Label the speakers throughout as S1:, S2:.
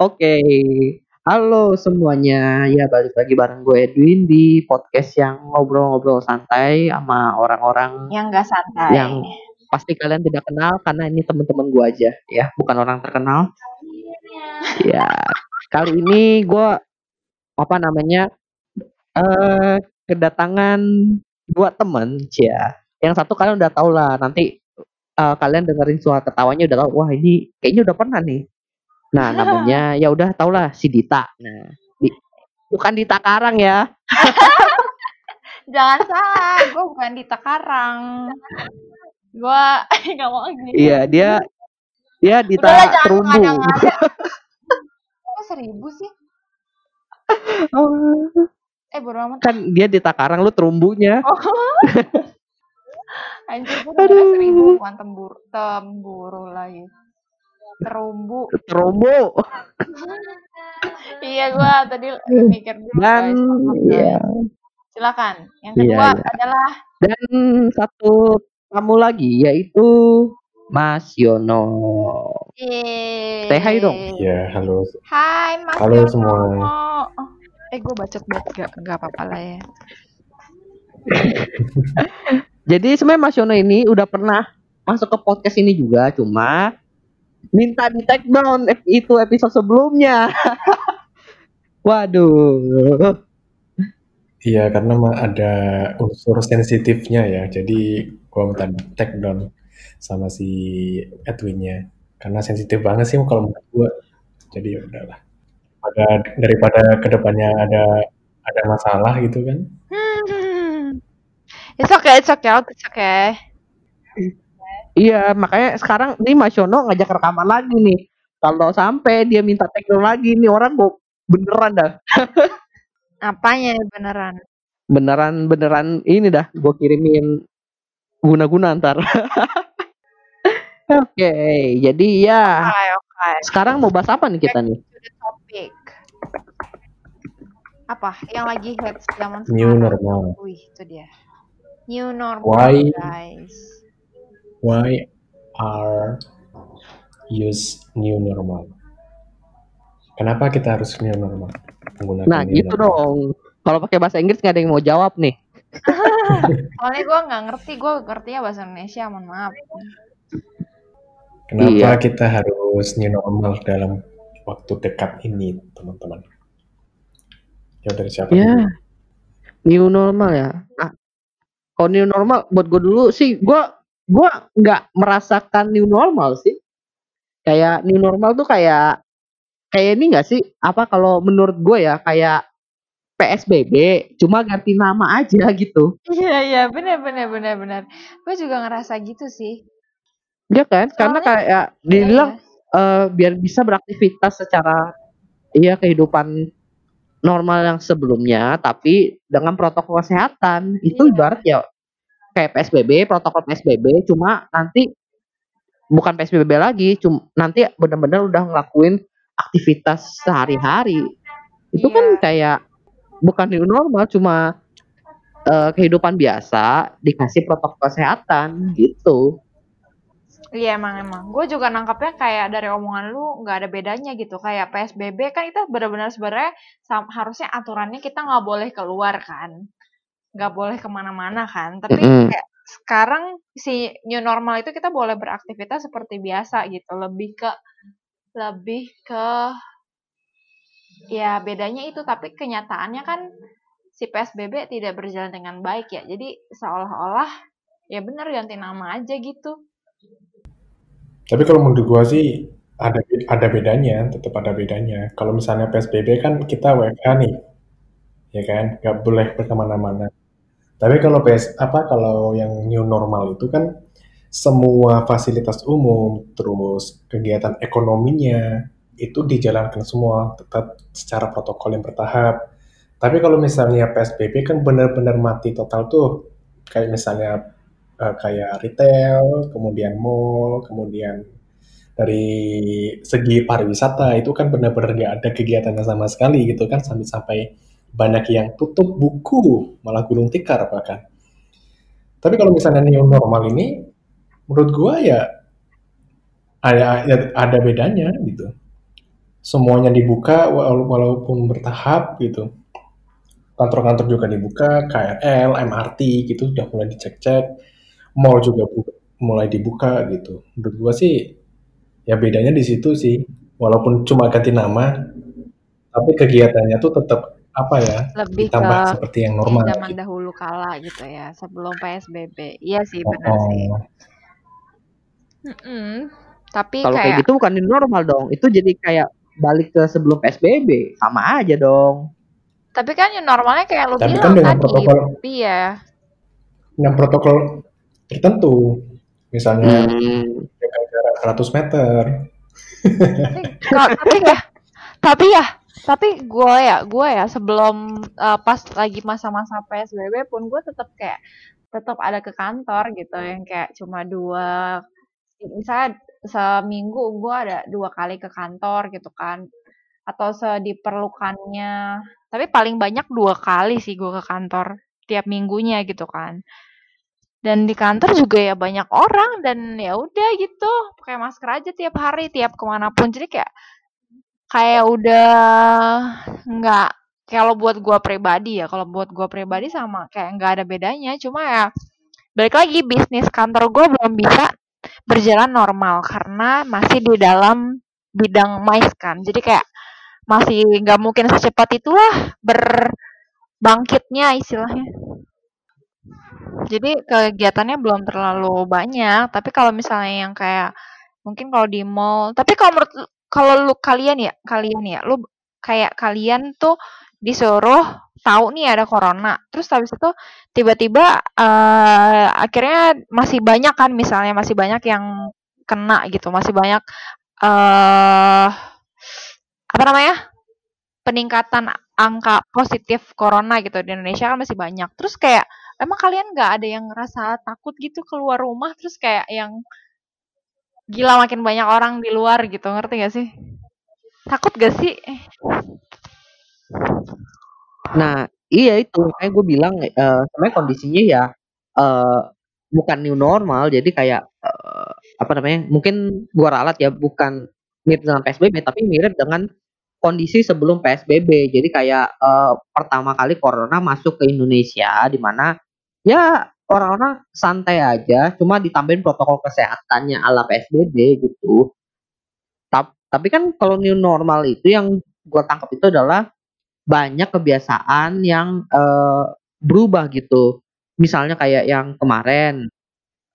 S1: Oke, halo semuanya. Ya balik lagi bareng gue Edwin di podcast yang ngobrol-ngobrol santai sama orang-orang
S2: Yang nggak santai.
S1: yang pasti kalian tidak kenal karena ini teman-teman gue aja ya, bukan orang terkenal. Ya, kali ini gue apa namanya eh kedatangan dua temen, ya. Yang satu kalian udah tau lah, nanti eh, kalian dengerin suara ketawanya udah tau, wah ini kayaknya udah pernah nih. Nah, namanya ya udah tau lah si Dita. Nah, di- bukan Dita Karang ya.
S2: Jangan salah, gue bukan di Takarang. Gue nggak mau gitu.
S1: Iya, dia dia Dita
S2: Udahlah,
S1: Terumbu.
S2: Kok seribu sih?
S1: Oh,
S2: Eh bodo amat.
S1: kan dia Dita Karang lu terumbunya.
S2: Oh. Anjir gue udah seribu bukan tembur temburu lagi. Terumbu.
S1: Terumbu.
S2: Iya gue tadi mikir dulu
S1: Dan iya.
S2: Silakan. Yang
S1: Iya,
S2: kedua
S1: iya.
S2: adalah
S1: dan satu tamu lagi yaitu Mas Yono.
S2: Yeay.
S1: Hi dong.
S3: Ya, halo.
S2: Hai Mas
S3: Halo
S2: Yono.
S3: semua.
S2: Oh, eh gue bacot banget gak, gak apa-apa lah ya.
S1: Jadi sebenarnya Mas Yono ini udah pernah masuk ke podcast ini juga, cuma minta di take down itu episode sebelumnya. Waduh.
S3: Iya, karena ada unsur sensitifnya ya. Jadi gua minta take down sama si Edwinnya. Karena sensitif banget sih kalau menurut gua. Jadi ya udahlah. Pada daripada ke depannya ada ada masalah gitu kan.
S2: Hmm. It's okay, it's okay, it's okay.
S1: Iya, makanya sekarang nih Mas Yono ngajak rekaman lagi nih. Kalau sampai dia minta take down lagi nih orang mau beneran dah.
S2: Apanya beneran?
S1: Beneran beneran ini dah gue kirimin guna-guna ntar. Oke, jadi ya
S2: Oke, oke.
S1: sekarang mau bahas apa nih kita nih?
S2: To the topic. Apa? Yang lagi hits zaman
S3: New
S2: sekarang.
S3: normal.
S2: Wih, itu dia. New normal,
S3: Why?
S2: guys.
S3: Why are use new normal? Kenapa kita harus new normal? Menggunakan
S1: Nah,
S3: new
S1: gitu
S3: normal?
S1: dong. Kalau pakai bahasa Inggris nggak ada yang mau jawab nih.
S2: Soalnya gue nggak ngerti, gue ngertinya bahasa Indonesia, mohon maaf.
S3: Kenapa
S1: Iya.
S3: kita harus new normal dalam waktu dekat ini, teman-teman? Ya dari siapa?
S1: Ya,
S3: dulu?
S1: new normal ya. Nah, kalau new normal buat gue dulu sih, gue gua nggak merasakan new normal sih. Kayak new normal tuh kayak kayak ini nggak sih? Apa kalau menurut gue ya kayak PSBB, cuma ganti nama aja gitu.
S2: Iya, iya, bener, bener, bener, bener. Gue juga ngerasa gitu sih.
S1: Ya kan? Karena
S2: Soalnya-
S1: kayak dibilang eh, biar bisa beraktivitas secara iya kehidupan normal yang sebelumnya tapi dengan protokol kesehatan itu
S2: Iya.
S1: ibarat ya kayak PSBB protokol PSBB cuma nanti bukan PSBB lagi cuma nanti benar-benar udah ngelakuin aktivitas sehari-hari itu kan
S2: Iya.
S1: kayak bukan new normal cuma eh, kehidupan biasa dikasih protokol kesehatan gitu
S2: Iya emang emang. Gue juga nangkapnya kayak dari omongan lu nggak ada bedanya gitu. Kayak PSBB kan itu benar-benar sebenarnya harusnya aturannya kita nggak boleh keluar kan, nggak boleh ke mana-mana kan. Tapi
S1: Mm-mm.
S2: kayak sekarang si new normal itu kita boleh beraktivitas seperti biasa gitu. Lebih ke lebih ke ya bedanya itu. Tapi kenyataannya kan si PSBB tidak berjalan dengan baik ya. Jadi seolah-olah ya benar ganti nama aja gitu.
S3: Tapi kalau menurut gua sih ada ada bedanya, tetap ada bedanya. Kalau misalnya PSBB kan kita WFH nih, ya kan, nggak boleh ke mana-mana. Tapi kalau PS apa kalau yang new normal itu kan semua fasilitas umum, terus kegiatan ekonominya itu dijalankan semua tetap secara protokol yang bertahap. Tapi kalau misalnya PSBB kan benar-benar mati total tuh, kayak misalnya eh, kayak retail, kemudian mall, kemudian dari segi pariwisata itu kan benar-benar nggak ada kegiatannya sama sekali gitu kan sampai-sampai banyak yang tutup buku malah gulung tikar bahkan. Tapi kalau misalnya new normal ini menurut gua ya ada ada bedanya gitu. semuanya dibuka wala- walaupun bertahap gitu. Kantor-kantor juga dibuka, KRL, MRT gitu udah mulai dicek-cek. Mall juga mulai dibuka gitu. Menurut gua sih ya bedanya di situ sih. Walaupun cuma ganti nama, tapi kegiatannya tuh tetap apa ya?
S2: Lebih
S3: Ditambah
S2: ke
S3: seperti yang normal
S2: zaman
S3: gitu.
S2: dahulu kala gitu ya, sebelum PSBB. Iya sih,
S3: Oh,
S2: benar sih.
S3: oh.
S2: Mm-mm. Tapi
S1: Kalau kayak
S2: kayak
S1: gitu bukan normal dong. Itu jadi kayak balik ke sebelum PSBB. Sama aja dong.
S2: tapi kan yang normalnya kayak lo
S3: Tapi
S2: bilang
S3: kan dengan
S2: tadi,
S3: protokol
S2: iya.
S3: dengan protokol tertentu. Misalnya
S1: Hmm.
S3: jaga jarak 100 meter.
S2: Tapi ya, tapi ya, tapi gue ya, gue ya sebelum eh, pas lagi masa-masa PSBB pun gue tetap kayak tetap ada ke kantor gitu yang kayak cuma dua misalnya seminggu gue ada dua kali ke kantor gitu kan atau sediperlukannya. Tapi paling banyak dua kali sih gue ke kantor tiap minggunya gitu kan. Dan di kantor juga ya banyak orang dan ya udah gitu pakai masker aja tiap hari tiap ke mana pun. Jadi kayak kayak udah nggak kalau buat gua pribadi ya kalau buat gua pribadi sama kayak nggak ada bedanya. Cuma ya balik lagi bisnis kantor gua belum bisa berjalan normal karena masih di dalam bidang mais kan. Jadi kayak masih nggak mungkin secepat itulah berbangkitnya istilahnya. Jadi kegiatannya belum terlalu banyak tapi kalau misalnya yang kayak mungkin kalau di mall tapi kalau menurut kalau lu kalian ya kalian ya lu kayak kalian tuh disuruh tahu nih ada corona. Terus habis itu tiba-tiba eh, akhirnya masih banyak kan misalnya masih banyak yang kena gitu masih banyak eh apa namanya peningkatan angka positif corona gitu di Indonesia kan masih banyak. Terus kayak emang kalian nggak ada yang ngerasa takut gitu keluar rumah? Terus kayak yang gila makin banyak orang di luar gitu ngerti gak sih takut gak sih
S1: Nah, iya itu makanya gue bilang eh sebenarnya kondisinya ya eh bukan new normal jadi kayak eh, apa namanya? Mungkin gua ralat ya bukan mirip dengan PSBB tapi mirip dengan kondisi sebelum PSBB. Jadi kayak eh, pertama kali corona masuk ke Indonesia di mana ya orang-orang santai aja cuma ditambahin protokol kesehatannya ala PSBB gitu. Tap- tapi kan kalau new normal itu yang gua tangkap itu adalah banyak kebiasaan yang eh, berubah gitu. Misalnya kayak yang kemarin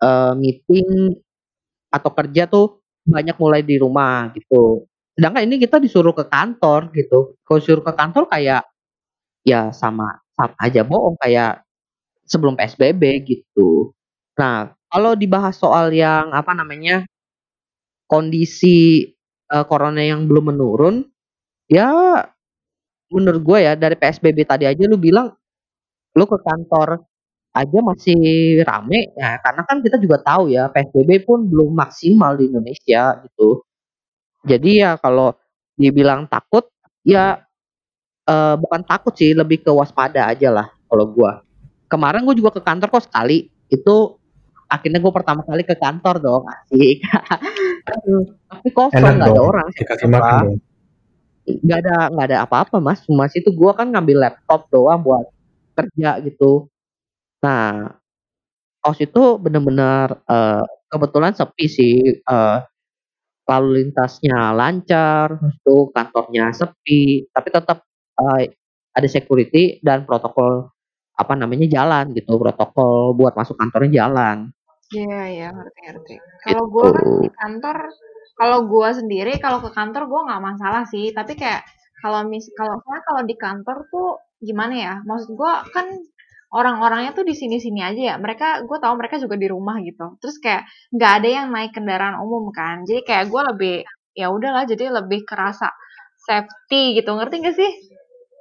S1: eh, meeting atau kerja tuh banyak mulai di rumah gitu. Sedangkan ini kita disuruh ke kantor gitu. Kalau disuruh ke kantor kayak ya sama sama aja bohong kayak sebelum PSBB gitu. Nah, kalau dibahas soal yang apa namanya kondisi eh, corona yang belum menurun, ya menurut gue ya dari PSBB tadi aja lu bilang lu ke kantor aja masih rame ya karena kan kita juga tahu ya PSBB pun belum maksimal di Indonesia gitu. Jadi ya kalau dibilang takut ya eh, bukan takut sih lebih ke waspada aja lah kalau gua. Kemarin gue juga ke kantor kok sekali. Itu akhirnya gue pertama kali ke kantor dong asik. Tapi kosong nggak ada orang
S3: dikasih makan
S1: nggak ada nggak ada apa-apa mas. Mas itu gua kan ngambil laptop doang buat kerja gitu. Nah kos itu bener-bener eh, kebetulan sepi sih eh, lalu lintasnya lancar terus tuh kantornya sepi tapi tetap eh, ada security dan protokol apa namanya jalan gitu protokol buat masuk kantornya jalan
S2: Iya, iya, ngerti, ngerti. Kalau gua kan di kantor, kalau gua sendiri, kalau ke kantor gua nggak masalah sih. Tapi kayak kalau mis, kalau saya kalau di kantor tuh gimana ya? Maksud gua kan orang-orangnya tuh di sini-sini aja ya. Mereka, gua tahu mereka juga di rumah gitu. Terus kayak nggak ada yang naik kendaraan umum kan. Jadi kayak gua lebih, ya udahlah. Jadi lebih kerasa safety gitu. Ngerti gak sih?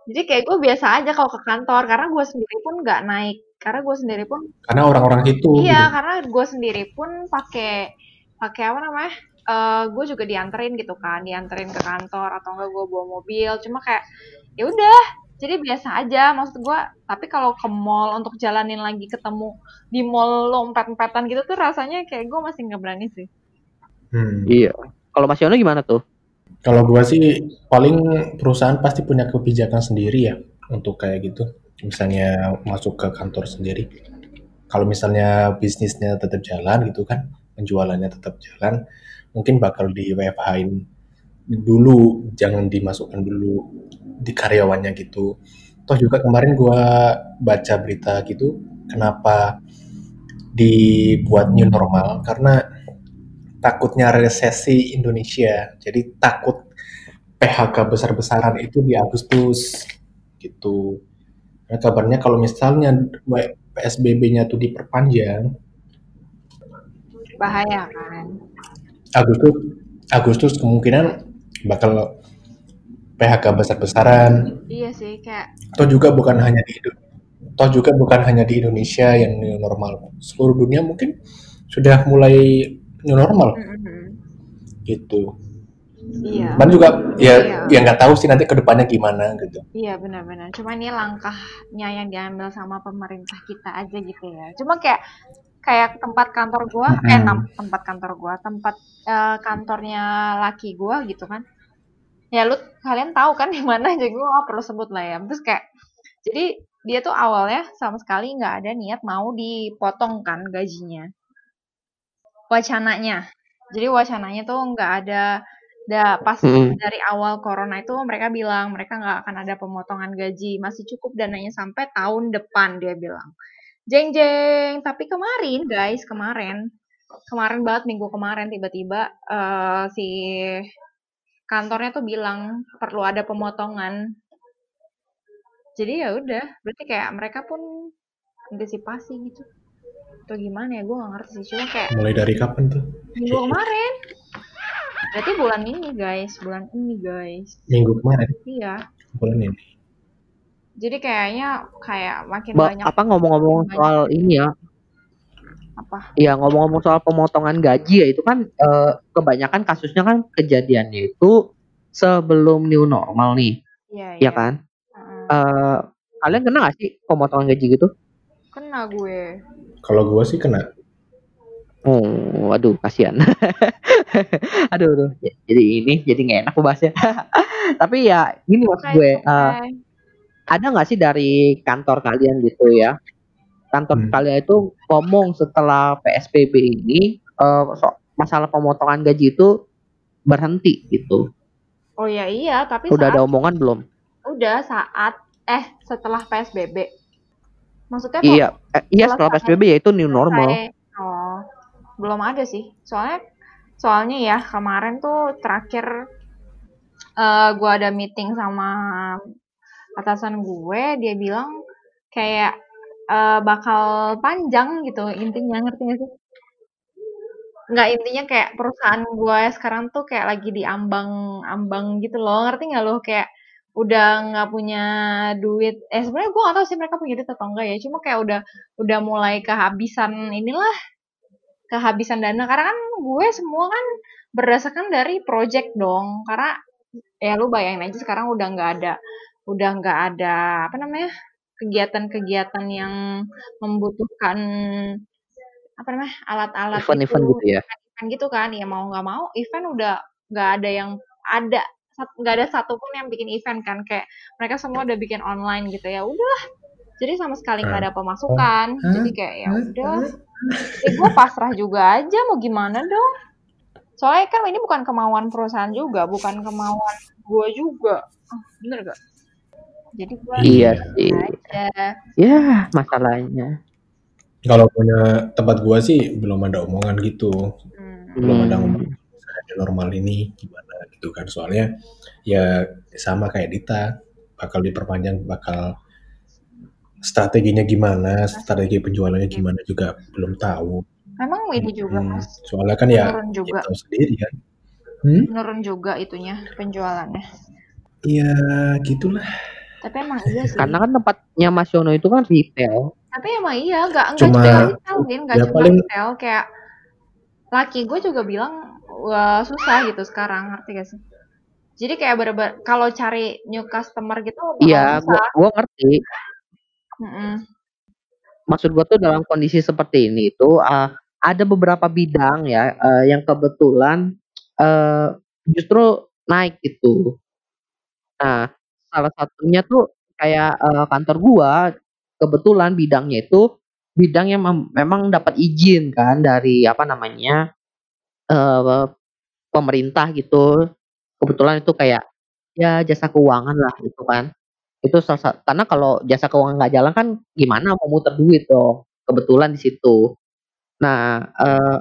S2: Jadi kayak gue biasa aja kalau ke kantor karena gue sendiri pun nggak naik karena gue sendiri pun
S3: Karena orang-orang situ
S2: Iya,
S3: gitu.
S2: karena gue sendiri pun pakai pakai apa namanya? Eh, gue juga dianterin gitu kan, dianterin ke kantor atau enggak gue bawa mobil. Cuma kayak ya udah, jadi biasa aja maksud gue. Tapi kalau ke mall untuk jalanin lagi ketemu di mall lo empat-empatan gitu tuh rasanya kayak gue masih nggak berani sih.
S3: Hmm.
S1: iya kalau Mas Yono gimana tuh
S3: Kalau gua sih paling perusahaan pasti punya kebijakan sendiri ya untuk kayak gitu. Misalnya masuk ke kantor sendiri. Kalau misalnya bisnisnya tetap jalan gitu kan, penjualannya tetap jalan, mungkin bakal di WFH-in dulu, jangan dimasukkan dulu di karyawannya gitu. Toh juga kemarin gua baca berita gitu, kenapa dibuat new normal karena takutnya resesi Indonesia. Jadi takut PHK besar-besaran itu di Agustus gitu. Nah, kabarnya kalau misalnya PSBB-nya tuh diperpanjang,
S2: bahaya kan.
S3: Agustus Agustus kemungkinan bakal PHK besar-besaran.
S2: Iya sih kayak.
S3: Toh juga bukan hanya di toh juga bukan hanya di Indonesia yang normal. Seluruh dunia mungkin sudah mulai new normal. Mm -hmm. Gitu.
S2: Iya.
S3: Cuman juga ya iya. ya nggak tahu sih nanti ke depannya gimana gitu.
S2: Iya benar-benar. Cuma ini langkahnya yang diambil sama pemerintah kita aja gitu ya. Cuma kayak kayak tempat kantor gua, mm -hmm. eh tempat kantor gua, tempat uh, kantornya laki gua gitu kan. Ya lu kalian tahu kan di mana jadi gua gak perlu sebut lah ya. Terus kayak jadi dia tuh awalnya sama sekali nggak ada niat mau dipotong kan gajinya. Wacananya. Jadi wacananya tuh nggak ada Da, pas hmm. dari awal corona itu mereka bilang mereka nggak akan ada pemotongan gaji, masih cukup dananya sampai tahun depan dia bilang. Jeng jeng, tapi kemarin guys, kemarin, kemarin banget minggu kemarin tiba-tiba uh, si kantornya tuh bilang perlu ada pemotongan. Jadi ya udah, berarti kayak mereka pun antisipasi gitu. Atau gimana ya, gue gak ngerti sih. Cuma kayak...
S3: Mulai dari kapan tuh?
S2: Minggu kemarin. Berarti bulan ini guys, bulan ini guys.
S3: Minggu kemarin?
S2: Iya.
S3: Bulan ini.
S2: Jadi kayaknya kayak makin
S1: ba
S2: banyak.
S1: Apa ngomong-ngomong soal ini ya?
S2: Apa?
S1: Iya ngomong-ngomong soal pemotongan gaji ya itu kan eh, kebanyakan kasusnya kan kejadiannya itu sebelum new normal nih.
S2: Iya.
S1: Iya kan? Uh. Eh, kalian kena gak sih pemotongan gaji gitu?
S2: Kena gue.
S3: Kalau gue sih kena.
S1: Oh, aduh, kasihan. aduh, aduh. Jadi ini jadi nggak enak bahasnya. Tapi ya gini maksud gue, uh, ada nggak sih dari kantor kalian gitu ya? Kantor hmm. kalian itu ngomong setelah PSBB ini uh, so, masalah pemotongan gaji itu berhenti gitu.
S2: Oh ya iya, tapi
S1: udah saat, ada omongan belum?
S2: Udah saat eh setelah PSBB. Maksudnya
S1: Iya, eh, iya setelah PSBB ya itu new normal.
S2: Oh belum ada sih. Soalnya soalnya ya kemarin tuh terakhir uh, gue ada meeting sama atasan gue dia bilang kayak uh, bakal panjang gitu intinya ngerti gak sih? Nggak intinya kayak perusahaan gue sekarang tuh kayak lagi di ambang ambang gitu loh ngerti nggak lo? Kayak udah nggak punya duit. Eh sebenarnya gue gak tahu sih mereka punya duit atau enggak ya. Cuma kayak udah udah mulai kehabisan inilah kehabisan dana. Karena kan gue semua kan berdasarkan dari project dong. Karena ya lu bayangin aja sekarang udah nggak ada udah nggak ada apa namanya kegiatan-kegiatan yang membutuhkan apa namanya alat-alat
S1: event-event gitu ya.
S2: Event gitu kan. Ya mau nggak mau event udah nggak ada yang ada nggak ada satupun yang bikin event kan kayak mereka semua udah bikin online gitu ya udah jadi sama sekali nggak ada pemasukan jadi kayak ya udah. Ya gue pasrah juga aja mau gimana dong? Soalnya kan ini bukan kemauan perusahaan juga bukan kemauan gue juga. Oh, bener gak jadi gue
S1: iya sih. Aja. ya masalahnya.
S3: Kalau punya tempat gue sih belum ada omongan gitu. Hmm. belum ada omongan normal ini gimana gitu kan soalnya ya sama kayak Dita bakal diperpanjang bakal strateginya gimana, strategi penjualannya gimana juga belum tahu.
S2: Memang ini juga hmm, mas.
S3: Soalnya kan ya juga. tahu sendiri kan.
S2: Hmm? Menurun juga itunya penjualannya.
S3: Iya gitulah.
S2: Tapi emang iya sih.
S1: Karena kan tempatnya Mas Yono itu kan retail.
S2: Tapi emang iya, nggak nggak cuma retail, nggak ya cuma paling... retail kayak laki gue juga bilang wah susah gitu sekarang, ngerti gak sih? Jadi kayak bener-bener kalau cari new customer gitu
S1: Iya, gua, gua ngerti. Mm-mm. Maksud gue tuh dalam kondisi seperti ini itu uh, ada beberapa bidang ya uh, yang kebetulan uh, justru naik gitu. Nah, salah satunya tuh kayak, eee, kantor gua kebetulan bidangnya itu bidang yang mem memang dapat izin kan dari apa namanya, pemerintah gitu. Kebetulan itu kayak, ya jasa keuangan lah gitu kan. Itu salah sa karena kalau jasa keuangan nggak jalan kan gimana mau muter duit dong, kebetulan di situ. Nah, eee,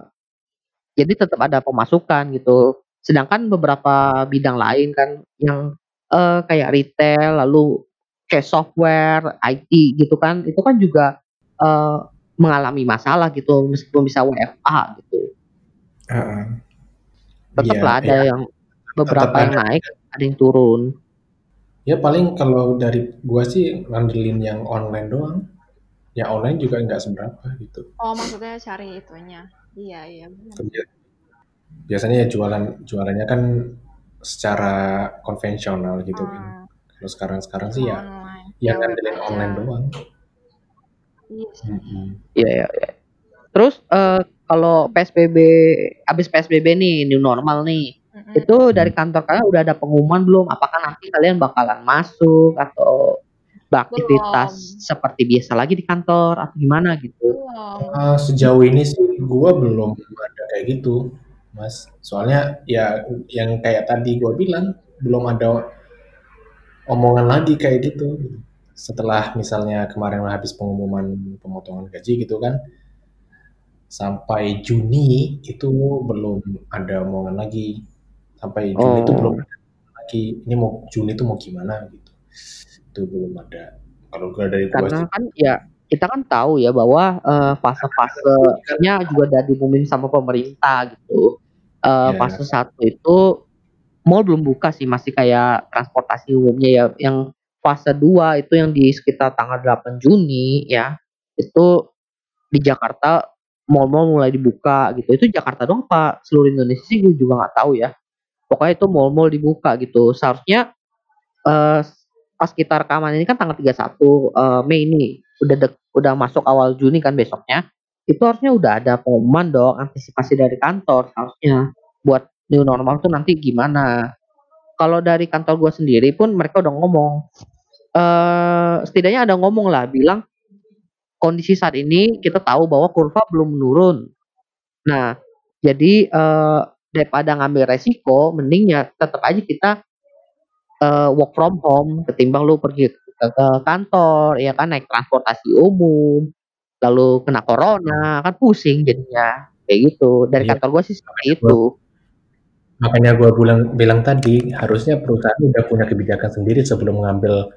S1: jadi tetep ada pemasukan gitu. Sedangkan beberapa bidang lain kan yang, eee, kayak retail, lalu kayak software, IT gitu kan, itu kan juga, eee, mengalami masalah gitu meskipun bisa WFH gitu.
S3: Heeh. Iya
S1: Teteplah ada
S3: iya.
S1: yang beberapa yang
S3: ada
S1: naik, ada yang turun.
S3: Ya paling kalau dari gua sih ngandelin yang online doang. Ya online juga nggak seberapa gitu.
S2: Oh, maksudnya cari itunya. Iya iya, bener.
S3: Kerja. Biasanya ya jualan jualannya kan secara konvensional gitu kan.
S2: Hmm,
S3: Kalau sekarang-sekarang sih ya
S2: online.
S3: ya
S2: Ya
S3: ngandelin online doang.
S2: Iya sih.
S3: Mhm.
S1: Iya iya iya. Terus, eee, kalau PSBB habis PSBB nih, new normal nih,
S2: Mhm.
S1: itu dari kantor kalian udah ada pengumuman belum? Apakah nanti kalian bakalan masuk atau beraktivitas
S2: Belum.
S1: seperti biasa lagi di kantor atau gimana gitu?
S3: Eee, sejauh ini sih gua belum ada kayak gitu, Mas. Soalnya ya yang kayak tadi gua bilang, belum ada omongan lagi kayak gitu. Setelah misalnya kemarin habis pengumuman pemotongan gaji gitu kan, sampai Juni itu belum ada omongan lagi. Sampai Juni itu belum
S1: Oh.
S3: ada lagi, ini mau Juni itu mau gimana gitu. Itu belum ada. Kalau gua dari gua
S1: Karena
S3: sih
S1: kan ya kita kan tahu ya bahwa, eee, fase-fasenya juga udah diumumin sama pemerintah gitu. Eee,
S3: Ya.
S1: fase 1 itu mall belum buka sih, masih kayak transportasi umumnya ya. Yang fase 2 itu yang di sekitar tanggal 8 Juni ya, itu di Jakarta mall-mall mulai dibuka gitu. Itu Jakarta doang apa seluruh Indonesia sih gue juga nggak tahu ya. Pokoknya itu mall-mall dibuka gitu. Seharusnya, eee, pas kita rekaman ini kan tanggal 31, eee, Mei nih, udah dek udah masuk awal Juni kan besoknya, itu harusnya udah ada pengumuman dong, antisipasi dari kantor seharusnya, buat new normal tuh nanti gimana. Kalau dari kantor gua sendiri pun mereka udah ngomong, eee, setidaknya ada ngomong lah, bilang, "Kondisi saat ini kita tahu bahwa kurva belum menurun. Nah, jadi, eee, daripada ngambil resiko, mending ya tetep aja kita, eee, work from home ketimbang lu pergi ke ke kantor, ya kan, naik transportasi umum, lalu kena corona, kan pusing jadinya." Kayak gitu. Dari
S3: Iya.
S1: kantor gua sih seperti itu.
S3: makanya gua bulang bilang tadi, harusnya perusahaan udah punya kebijakan sendiri sebelum mengambil,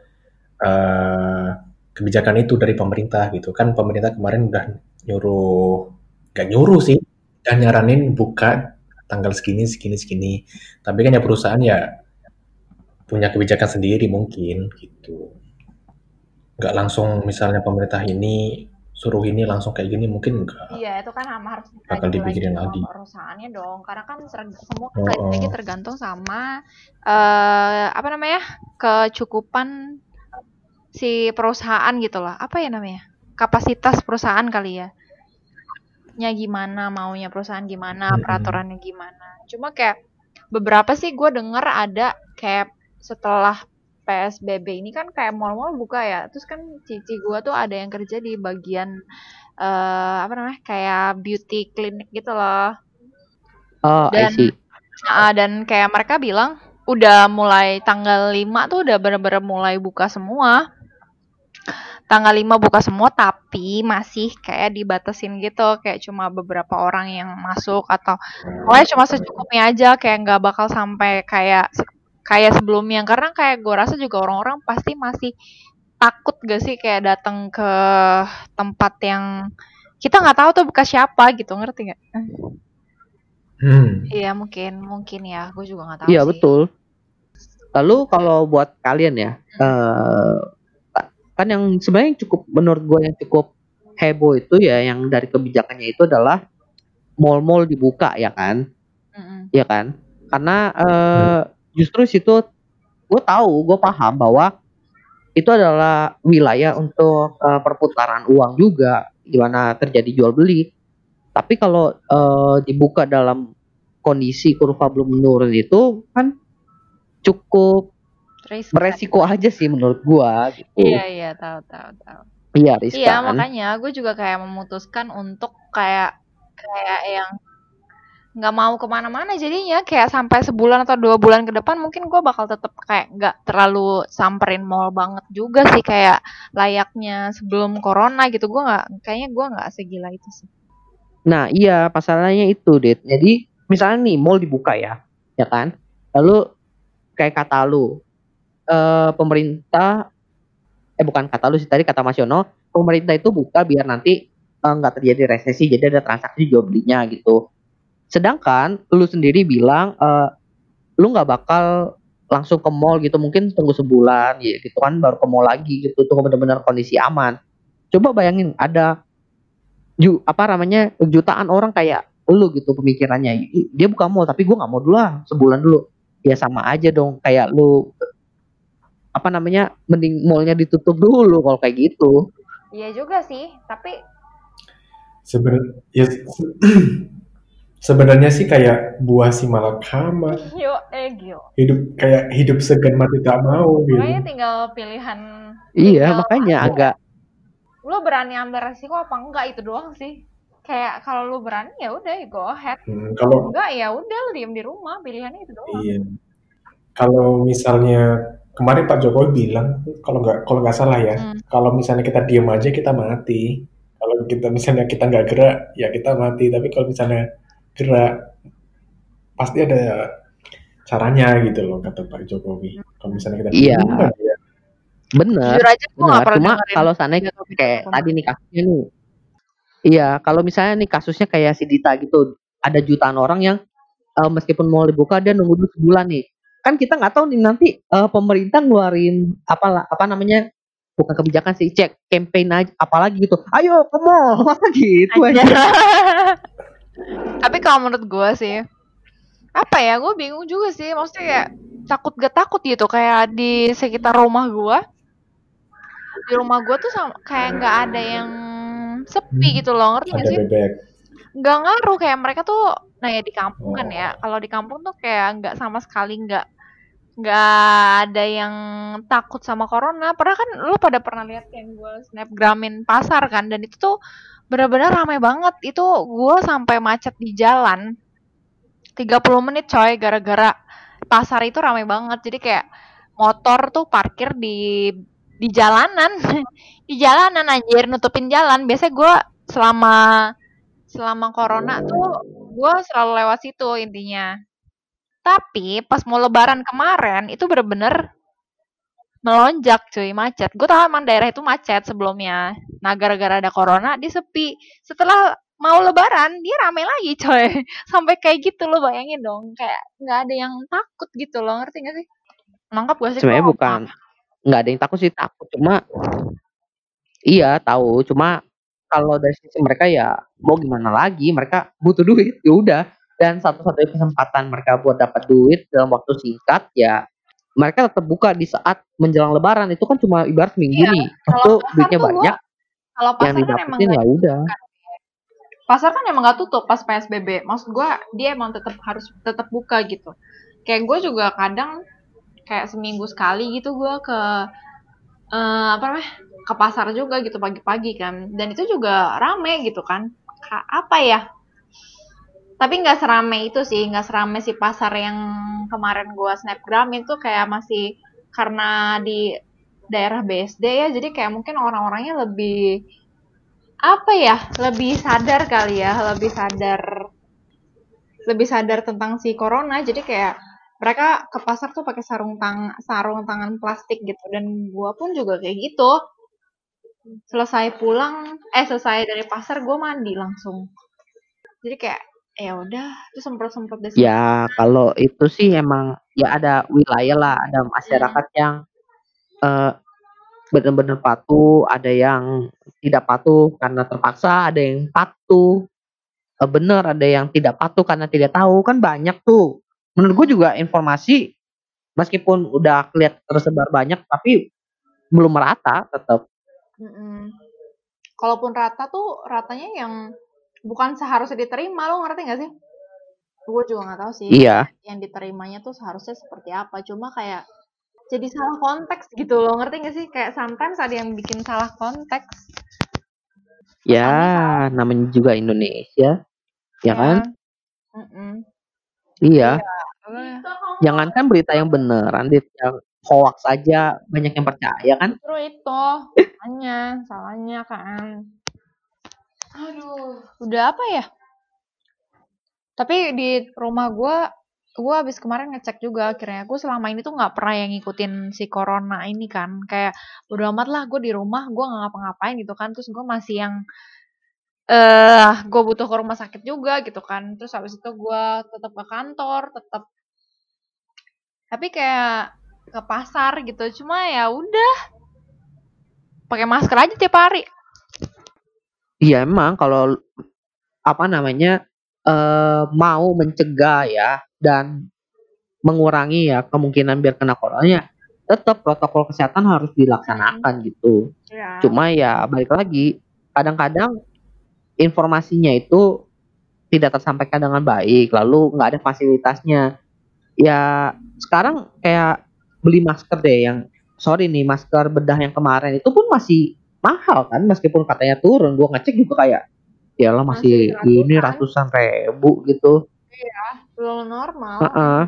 S3: eee, kebijakan itu dari pemerintah gitu. Kan pemerintah kemarin udah nyuruh nggak nyuruh sih, udah nyaranin buka tanggal segini segini segini. Tapi kan ya perusahaan ya punya kebijakan sendiri mungkin gitu. Nggak langsung misalnya pemerintah ini suruh ini langsung kayak gini, mungkin enggak.
S2: Iya, itu kan ama harus
S3: Bakal
S2: lagi
S3: dipikirin
S2: sama
S3: lagi.
S2: perusahaannya dong. Karena kan semua kan lagi
S3: Heeh.
S2: tergantung sama, eee, apa namanya, kecukupan si perusahaan gitu loh. Apa ya namanya, kapasitas perusahaan kali ya. Nya gimana, maunya perusahaan gimana, peraturannya gimana. Cuma kayak beberapa sih gue denger ada kayak setelah PSBB ini kan kayak mall-mall buka ya, terus kan cici gue tuh ada yang kerja di bagian, eee, apa namanya, kayak beauty clinic gitu loh.
S1: Oh, I
S2: Dan
S1: see.
S2: heeh, dan kayak mereka bilang udah mulai tanggal 5 tuh udah bener-bener mulai buka semua. Tanggal 5 buka semua, tapi masih kayak dibatasin gitu, kayak cuma beberapa orang yang masuk atau pokoknya cuma secukupnya aja, kayak nggak bakal sampai kayak kayak sebelumnya. Karena kayak gue rasa juga orang-orang pasti masih takut gak sih kayak datang ke tempat yang kita nggak tahu tuh bekas siapa gitu, ngerti nggak?
S3: Hmm.
S2: Iya mungkin mungkin ya, gue juga nggak tahu
S1: Iya,
S2: sih.
S1: betul. Lalu kalau buat kalian ya, eee, ka kan yang sebenarnya cukup menurut gue yang cukup heboh itu ya yang dari kebijakannya itu adalah mall-mall dibuka ya kan,
S2: Mhm.
S1: ya kan? Karena, eee, justru situ gue tahu, gue paham bahwa itu adalah wilayah untuk, eee, perputaran uang juga, di mana terjadi jual beli. Tapi kalau, eee, dibuka dalam kondisi kurva belum menurun itu kan cukup
S2: Riskan.
S1: beresiko aja sih menurut gua gitu.
S2: Iya iya tahu tahu tahu.
S1: Iya,
S2: Iya
S1: riskan.
S2: makanya gue juga kayak memutuskan untuk kayak kayak yang nggak mau ke mana-mana jadinya kayak sampai sebulan atau dua bulan ke depan mungkin gue bakal tetap kayak nggak terlalu samperin mall banget juga sih kayak layaknya sebelum corona gitu gue nggak kayaknya gue nggak segila itu sih
S1: Nah, iya, masalahnya itu, Dit. Jadi, misalnya nih mall dibuka ya, ya kan? Lalu kayak kata lu, eh pemerintah eh bukan kata lu sih tadi kata Mas Yono, pemerintah itu buka biar nanti eh, nggak terjadi resesi, jadi ada transaksi jual belinya gitu. Sedangkan lu sendiri bilang eh, lu nggak bakal langsung ke mall gitu, mungkin tunggu sebulan ya gitu kan baru ke mall lagi gitu, tunggu benar-benar kondisi aman. Coba bayangin ada ju apa namanya jutaan orang kayak lu gitu pemikirannya "Ih, dia buka mall tapi gua nggak mau dulu lah sebulan dulu ya sama aja dong kayak lu apa namanya mending mallnya ditutup dulu kalau kayak gitu.
S2: Iya juga sih tapi
S3: Seben ya, se- sebenarnya sih kayak buah si malakama.
S2: Yo eh
S3: hidup kayak hidup segan mati tak mau
S2: makanya
S3: gitu
S2: tinggal pilihan
S1: iya
S2: tinggal
S1: makanya
S2: ya,
S1: agak
S2: lu berani ambil resiko apa enggak itu doang sih. Kayak kalau lu berani ya udah ya go ahead.
S3: Hmm, kalau
S2: enggak ya udah lu diem di rumah pilihannya itu doang.
S3: Iya. Kalau misalnya kemarin Pak Jokowi bilang kalau nggak kalau nggak salah ya
S2: Hmm.
S3: kalau misalnya kita diam aja kita mati. Kalau kita misalnya kita nggak gerak ya kita mati. Tapi kalau misalnya gerak pasti ada caranya gitu loh kata Pak Jokowi. Kalau misalnya kita
S1: Iya. bener
S2: aja.
S1: Bener
S2: gak pernah
S1: cuma kalau
S2: topik
S1: kayak tadi nih kasusnya nih. Iya kalau misalnya nih kasusnya kayak si Dita gitu ada jutaan orang yang eh, meskipun mau dibuka dia nunggu dulu sebulan nih kan kita nggak tahu nih nanti eh, pemerintah ngeluarin apa apa namanya bukan kebijakan sih cek campaign aja apalagi gitu ayo ke mall gitu aja
S2: Tapi kalau menurut gue sih, apa ya? Gue bingung juga sih. Maksudnya kayak takut gak takut gitu. Kayak di sekitar rumah gue, di rumah gue tuh sama, kayak nggak ada yang sepi gitu loh. Ngerti gak sih?
S3: bebek
S2: Nggak ngaruh kayak mereka tuh. Nah ya di kampung kan
S3: Oh.
S2: ya. Kalau di kampung tuh kayak nggak sama sekali nggak nggak ada yang takut sama corona. Padahal kan lu pada pernah lihat yang gue snapgramin pasar kan, dan itu tuh bener-bener ramai banget. Itu gue sampai macet di jalan 30 menit coy gara-gara pasar itu ramai banget. Jadi kayak motor tuh parkir di di jalanan, di jalanan anjir nutupin jalan. Biasanya gue selama selama corona tuh gue selalu lewat situ intinya. Tapi pas mau lebaran kemarin itu bener-bener melonjak cuy macet. Gue tahu emang daerah itu macet sebelumnya. Nah gara-gara ada corona dia sepi. Setelah mau lebaran dia rame lagi coy. Sampai kayak gitu lo bayangin dong. Kayak nggak ada yang takut gitu loh ngerti gak sih? Nangkap gak sih?
S1: sebenarnya bukan nggak ada yang takut sih takut cuma iya tahu cuma kalau dari sisi mereka ya mau gimana lagi mereka butuh duit ya udah dan satu-satunya kesempatan mereka buat dapat duit dalam waktu singkat ya mereka tetap buka di saat menjelang lebaran itu kan cuma ibarat minggu
S2: Iya,
S1: nih
S2: kalau
S1: itu
S2: pasar
S1: duitnya banyak
S2: Kalau
S1: yang
S2: pasar kan emang
S1: didapetin ya udah
S2: pasar kan emang nggak tutup pas PSBB. Maksud gua dia emang tetap harus tetap buka gitu. Kayak gue juga kadang kayak seminggu sekali gitu gua ke eh, apa namanya ke pasar juga gitu pagi-pagi kan. Dan itu juga rame gitu kan. Ka- apa ya? Tapi nggak serame itu sih, nggak serame si pasar yang kemarin gua snapgram itu kayak masih karena di daerah BSD ya, jadi kayak mungkin orang-orangnya lebih apa ya lebih sadar kali ya lebih sadar lebih sadar tentang si corona jadi kayak mereka ke pasar tuh pakai sarung tang sarung tangan plastik gitu dan gua pun juga kayak gitu. Selesai pulang eh selesai dari pasar gua mandi langsung. Jadi kayak ya udah tuh semprot semprot deh
S1: ya kalau itu sih emang ya ada wilayah lah ada masyarakat yang eh, benar-benar patuh ada yang tidak patuh karena terpaksa ada yang patuh. Eh, bener ada yang tidak patuh karena tidak tahu kan banyak tuh. Menurut gue juga informasi meskipun udah kelihatan tersebar banyak tapi belum merata tetap
S2: Mm-mm. kalaupun rata tuh ratanya yang bukan seharusnya diterima lo ngerti gak sih gue juga nggak tahu sih
S1: Iya.
S2: yang diterimanya tuh seharusnya seperti apa cuma kayak jadi salah konteks gitu loh ngerti gak sih kayak sometimes ada yang bikin salah konteks
S1: Ya, namanya juga Indonesia. Ya kan?
S2: Mm-mm.
S1: Iya.
S2: Eh,
S1: Jangankan berita yang beneran, Dit, yang hoax saja banyak yang percaya kan?
S2: Justru itu salahnya, salahnya kan. Aduh, udah apa ya? Tapi di rumah gua gua habis kemarin ngecek juga akhirnya gue selama ini tuh nggak pernah yang ngikutin si corona ini kan. Kayak bodo amat lah gue di rumah gue nggak ngapa-ngapain gitu kan. Terus gue masih yang eh gue butuh ke rumah sakit juga gitu kan. Terus habis itu gue tetap ke kantor tetap tapi kayak ke pasar gitu. Cuma ya udah pakai masker aja tiap hari
S1: Iya emang kalau apa namanya mau mencegah ya dan mengurangi ya kemungkinan biar kena coronanya tetap protokol kesehatan harus dilaksanakan gitu.
S2: ya
S1: Cuma ya balik lagi kadang-kadang informasinya itu tidak tersampaikan dengan baik lalu nggak ada fasilitasnya. Ya sekarang kayak beli masker deh yang sorry nih masker bedah yang kemarin itu pun masih mahal kan meskipun katanya turun gua ngecek juga kayak ya lah masih,
S2: Masih
S1: ini
S2: ratusan.
S1: ribu gitu.
S2: Belum normal.
S1: Heeh.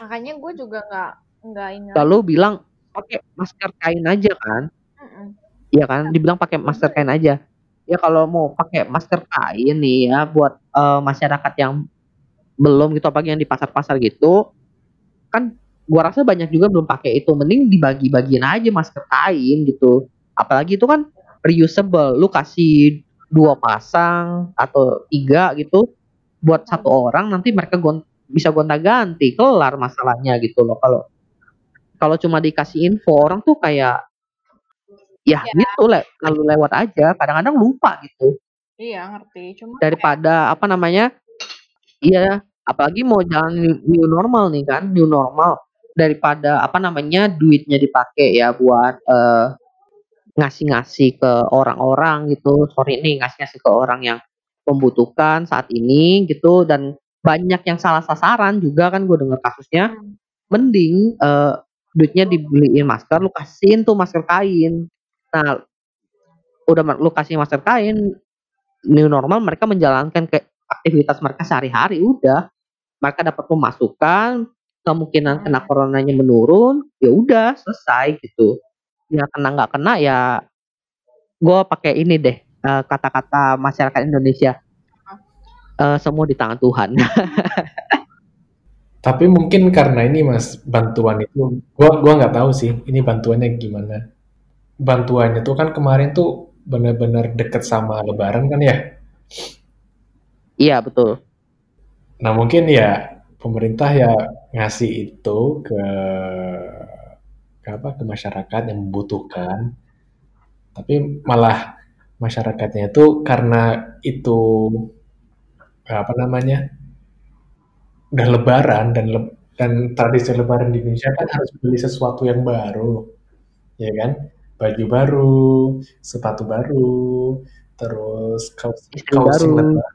S2: makanya gue juga nggak nggak ini
S1: lalu bilang pakai masker kain aja kan?
S2: Mm-mm.
S1: Iya kan? Dibilang pakai masker kain aja. Ya kalau mau pakai masker kain nih ya buat eh, masyarakat yang belum gitu apalagi yang di pasar-pasar gitu kan gua rasa banyak juga belum pakai itu. Mending dibagi-bagiin aja masker kain gitu apalagi itu kan reusable. Lu kasih dua pasang atau tiga gitu buat satu orang nanti mereka gon- bisa gonta-ganti. Kelar masalahnya gitu loh. Kalau kalau cuma dikasih info orang tuh kayak ya,
S2: Ya.
S1: gitu le lalu lewat aja. Kadang-kadang lupa gitu.
S2: Iya ngerti. Cuma
S1: daripada apa namanya iya apalagi mau jalan new, new normal nih kan new normal. Daripada apa namanya duitnya dipakai ya buat eh, ngasih-ngasih ke orang-orang gitu. Sorry nih ngasih-ngasih ke orang yang membutuhkan saat ini gitu. Dan banyak yang salah sasaran juga kan gue dengar kasusnya.
S2: Hmm.
S1: mending eh, duitnya dibeliin masker lu kasihin tuh masker kain. Nah udah ma- lu kasih masker kain new normal mereka menjalankan ke aktivitas mereka sehari-hari udah. Mereka dapat pemasukan kemungkinan kena
S2: Hmm.
S1: coronanya menurun ya udah selesai gitu ya kena nggak kena ya gue pakai ini deh eh, kata-kata masyarakat Indonesia Eh, semua di tangan Tuhan
S3: Tapi mungkin karena ini Mas, bantuan itu gua gua nggak tahu sih ini bantuannya gimana. Bantuannya tuh kan kemarin tuh benar-benar deket sama Lebaran kan ya.
S1: iya betul
S3: Nah mungkin ya pemerintah ya ngasih itu ke, ke apa ke masyarakat yang membutuhkan. Tapi malah masyarakatnya itu karena itu apa namanya udah Lebaran dan le- dan tradisi Lebaran di Indonesia kan harus beli sesuatu yang baru, ya kan? Baju baru, sepatu baru, terus kaos
S1: Istri
S3: kaos
S1: baru.
S3: singlet baru.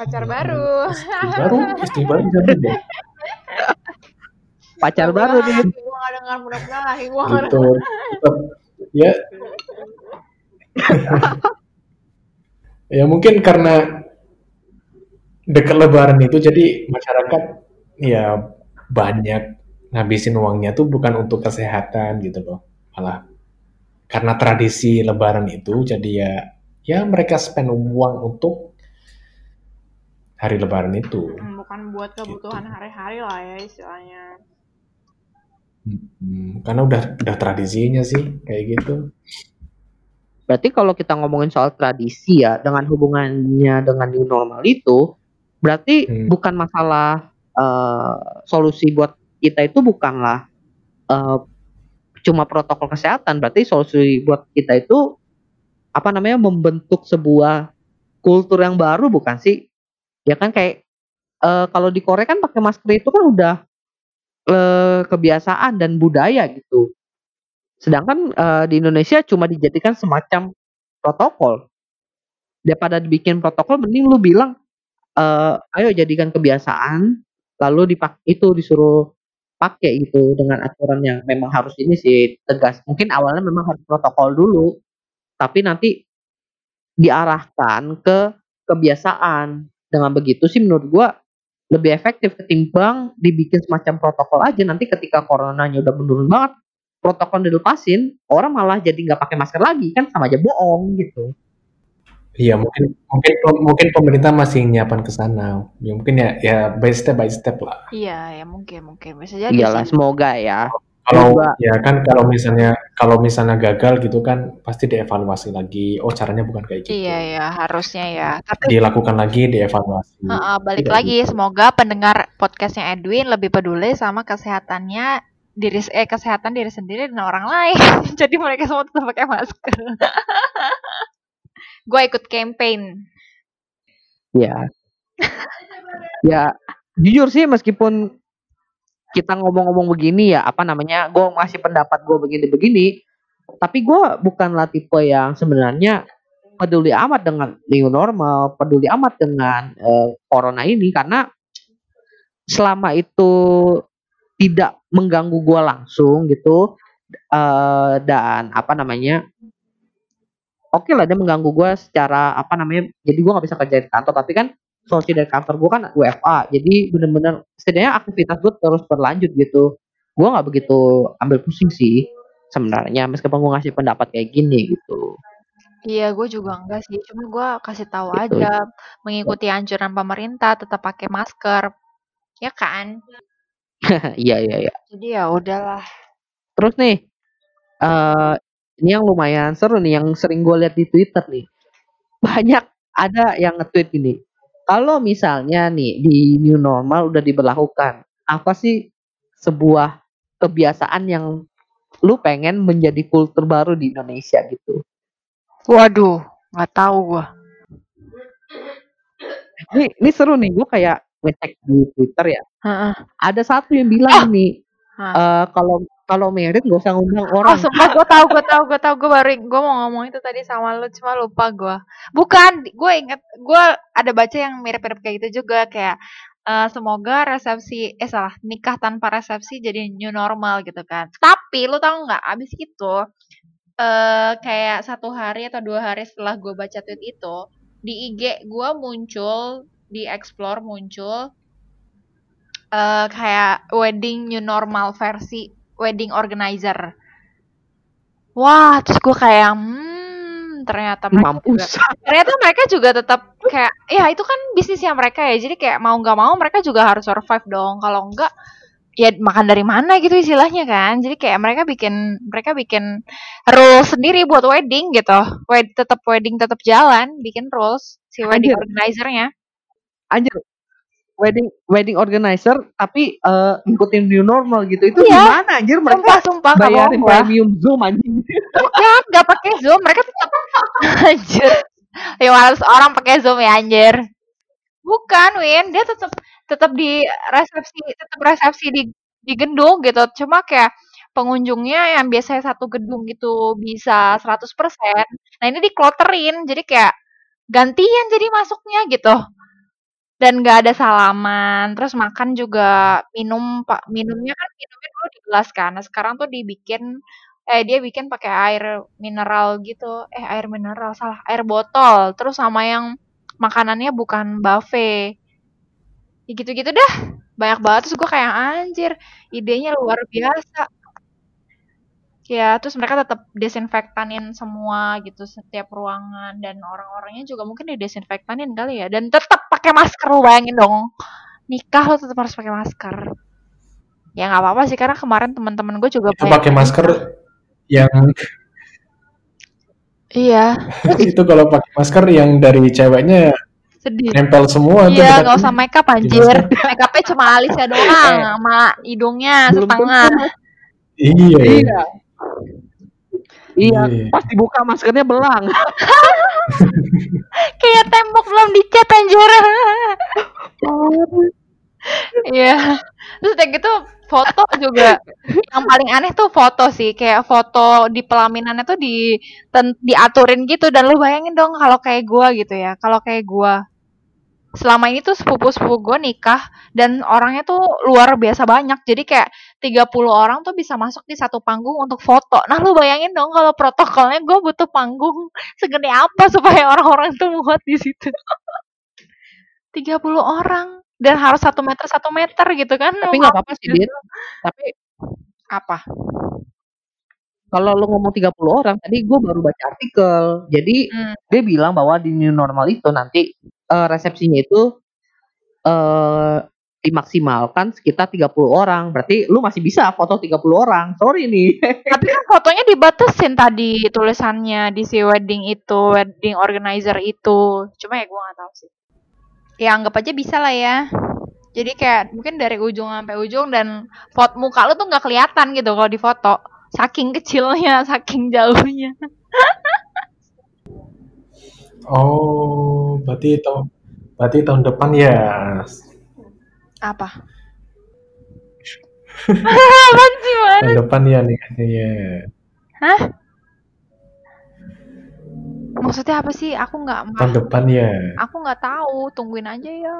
S2: pacar baru
S3: Istri baru, istri baru jadi deh.
S1: Pacar baru nih.
S2: gue gak dengar mudah-mudahan gue gak
S3: Gitu. Tetap ya. ya mungkin karena dekat Lebaran itu jadi masyarakat ya banyak ngabisin uangnya tuh bukan untuk kesehatan gitu loh. Malah karena tradisi Lebaran itu jadi ya ya mereka spend uang untuk hari Lebaran itu.
S2: Hmm, bukan buat kebutuhan
S3: Gitu.
S2: hari-hari lah ya istilahnya
S3: Hmm, karena udah udah tradisinya sih kayak gitu
S1: Berarti kalau kita ngomongin soal tradisi ya, dengan hubungannya dengan new normal itu, berarti
S3: Hmm.
S1: bukan masalah eh, solusi buat kita itu bukanlah eh, cuma protokol kesehatan, berarti solusi buat kita itu apa namanya membentuk sebuah kultur yang baru bukan sih? Ya kan kayak eh, kalau di Korea kan pakai masker itu kan udah eh, kebiasaan dan budaya gitu. Sedangkan eh, di Indonesia cuma dijadikan semacam protokol. Daripada dibikin protokol, mending lu bilang eee, ayo jadikan kebiasaan, lalu dipak itu disuruh pakai gitu dengan aturan yang memang harus ini sih, tegas. Mungkin awalnya memang harus protokol dulu, tapi nanti diarahkan ke kebiasaan. Dengan begitu sih menurut gua lebih efektif ketimbang dibikin semacam protokol aja, nanti ketika coronanya udah menurun banget, protokol dilepasin, orang malah jadi nggak pakai masker lagi, kan sama aja bohong gitu.
S3: Iya mungkin mungkin mungkin pemerintah masih nyiapin ke sana. Ya mungkin ya ya by step by step lah.
S2: Iya, ya mungkin mungkin bisa jadi
S1: Iyalah semoga ya.
S3: Kalau ya kan kalau misalnya kalau misalnya gagal gitu kan pasti dievaluasi lagi. Oh caranya bukan kayak gitu.
S2: Iya ya, harusnya ya. Tapi
S3: Dilakukan lagi, dievaluasi.
S2: Heeh, balik
S1: Tidak
S2: lagi
S1: gitu.
S2: semoga pendengar podcastnya Edwin lebih peduli sama kesehatannya diri eh kesehatan diri sendiri dan orang lain. Jadi mereka semua tetap pakai masker. Gue ikut campaign.
S1: Ya. Ya, jujur sih meskipun kita ngomong-ngomong begini ya, apa namanya, gue masih pendapat gue begini-begini, tapi gue bukanlah tipe yang sebenarnya peduli amat dengan new normal, peduli amat dengan eh, corona ini karena selama itu tidak mengganggu gue langsung gitu eh, dan apa namanya oke lah dia mengganggu gue secara apa namanya jadi gue nggak bisa kerja di kantor tapi kan solusi dari kantor gue kan WFA jadi bener-bener setidaknya aktivitas gue terus berlanjut gitu gue nggak begitu ambil pusing sih sebenarnya meskipun gue ngasih pendapat kayak gini gitu
S2: Iya, gue juga enggak sih. Cuma gue kasih tahu
S1: Gitu.
S2: aja mengikuti anjuran pemerintah tetap pakai masker. Ya kan?
S1: iya iya iya
S2: Jadi ya udahlah.
S1: terus nih eh ini yang lumayan seru nih yang sering gue lihat di Twitter nih banyak ada yang nge-tweet gini kalau misalnya nih di new normal udah diberlakukan apa sih sebuah kebiasaan yang lu pengen menjadi kultur baru di Indonesia gitu
S2: Waduh, nggak tahu gue.
S1: ini ini seru nih gue kayak ngecek di Twitter ya
S2: Heeh.
S1: ada satu yang bilang ini
S2: Hah.
S1: eh kalau kalau merit gak usah ngundang
S2: Oh
S1: orang.
S2: sumpah gue tahu gue tahu gue tahu. Gue baru gue mau ngomong itu tadi sama lu cuma lupa gue bukan gue inget gue ada baca yang mirip-mirip kayak gitu juga kayak eh, semoga resepsi eh salah nikah tanpa resepsi jadi new normal gitu kan. Tapi lu tahu nggak abis itu eh kayak satu hari atau dua hari setelah gue baca tweet itu di IG gue muncul di explore muncul eh kayak wedding new normal versi wedding organizer. Wah, terus gue kayak, hmm, ternyata mereka juga,
S1: mampus
S2: ternyata mereka juga tetap kayak, ya itu kan bisnisnya mereka ya. Jadi kayak mau nggak mau mereka juga harus survive dong. Kalau enggak, ya makan dari mana gitu istilahnya kan. Jadi kayak mereka bikin, mereka bikin rules sendiri buat wedding gitu. Wed, tetap wedding tetap jalan, bikin rules si wedding
S1: Anjir.
S2: organizernya.
S1: anjir wedding wedding organizer tapi eh, ngikutin new normal gitu itu
S2: Iya.
S1: gimana anjir
S2: Sumpah,
S1: mereka
S2: sumpah, nggak
S1: bayarin premium zoom anjing
S2: Ya, nggak pakai Zoom, mereka tetap anjir. Ya harus orang pakai Zoom ya anjir. Bukan, Win, dia tetap tetap di resepsi, tetap resepsi di di gedung gitu. Cuma kayak pengunjungnya yang biasanya satu gedung gitu bisa 100%. Nah, ini dikloterin. Jadi kayak gantian jadi masuknya gitu. Dan nggak ada salaman, terus makan juga minum pak minumnya kan minumnya dulu di gelas kan. Nah, sekarang tuh dibikin eh dia bikin pakai air mineral gitu. Eh air mineral salah, air botol. Terus sama yang makanannya bukan buffet. Ya gitu-gitu dah. Banyak banget terus gue kayak anjir, idenya luar biasa. Ya, terus mereka tetap desinfektanin semua gitu setiap ruangan dan orang-orangnya juga mungkin didesinfektanin kali ya dan tetap pakai masker lu bayangin dong. Nikah lo tetap harus pakai masker. Ya nggak apa-apa sih karena kemarin teman-teman gue juga
S3: pakai masker yang
S2: Iya,
S3: itu kalau pakai masker yang dari ceweknya
S2: sedih.
S3: nempel semua
S2: Iya, nggak usah make up
S3: di
S2: anjir.
S3: masker.
S2: Make upnya cuma alisnya doang
S1: Eh.
S2: sama hidungnya setengah.
S3: Iya.
S1: iya iya
S3: Iya.
S1: pas dibuka maskernya belang
S2: Kayak tembok belum dicat anjir. Iya. Terus udah gitu foto juga yang paling aneh tuh foto sih kayak foto di pelaminannya tuh di ten- diaturin gitu dan lu bayangin dong kalau kayak gua gitu ya kalau kayak gua selama ini tuh sepupu-sepupu gue nikah dan orangnya tuh luar biasa banyak. Jadi kayak 30 orang tuh bisa masuk di satu panggung untuk foto. Nah, lu bayangin dong kalau protokolnya gue butuh panggung segede apa supaya orang-orang tuh muat di situ. 30 orang dan harus satu meter satu meter gitu kan.
S1: Tapi nggak apa-apa sih, Dit. Tapi
S2: Apa?
S1: kalau lu ngomong 30 orang, tadi gue baru baca artikel. Jadi
S2: Hmm.
S1: dia bilang bahwa di new normal itu nanti eh, resepsinya itu eh dimaksimalkan sekitar 30 orang. Berarti lu masih bisa foto 30 orang. Sorry nih.
S2: Tapi kan fotonya dibatasin tadi tulisannya di si wedding itu, wedding organizer itu. Cuma ya gue nggak tahu sih. Ya anggap aja bisa lah ya. Jadi kayak mungkin dari ujung sampai ujung dan foto muka lu tuh nggak kelihatan gitu kalau di foto. Saking kecilnya, saking jauhnya.
S3: Oh, berarti tahun berarti tahun depan ya.
S2: Apa? Apaan sih
S3: depan ya nikahnya ya.
S2: Hah? Maksudnya apa sih? Aku nggak
S3: Tahun depan ya.
S2: aku nggak tahu. Tungguin aja ya.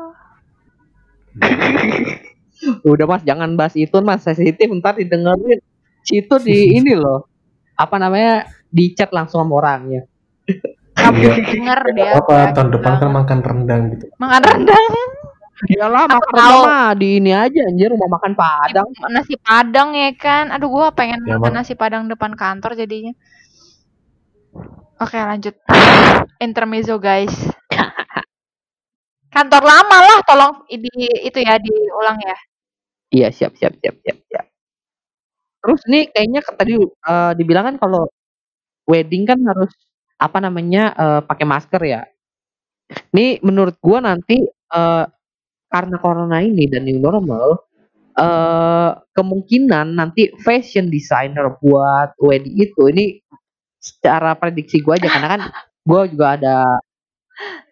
S1: Udah Mas, jangan bahas itu Mas, sensitif ntar didengerin. Itu di ini loh. Apa namanya? Di chat langsung sama orangnya.
S2: Kamu
S3: Iya.
S2: denger deh.
S3: apa tahun depan kan makan rendang gitu.
S2: Makan rendang.
S1: Iyalah makan
S2: tahu.
S1: mah di ini aja anjir rumah makan Padang.
S2: nasi padang ya kan aduh gua pengen
S3: Ya,
S2: makan
S3: Mak.
S2: nasi padang depan kantor jadinya oke lanjut intermezzo guys kantor lama lah tolong di itu ya diulang ya
S1: Iya, siap siap siap siap siap. Terus nih kayaknya tadi eh, dibilang kan kalau wedding kan harus apa namanya eh, pakai masker ya. Nih menurut gua nanti eh, karena corona ini dan new normal eh kemungkinan nanti fashion designer buat wedding itu ini secara prediksi gua aja karena kan gua juga ada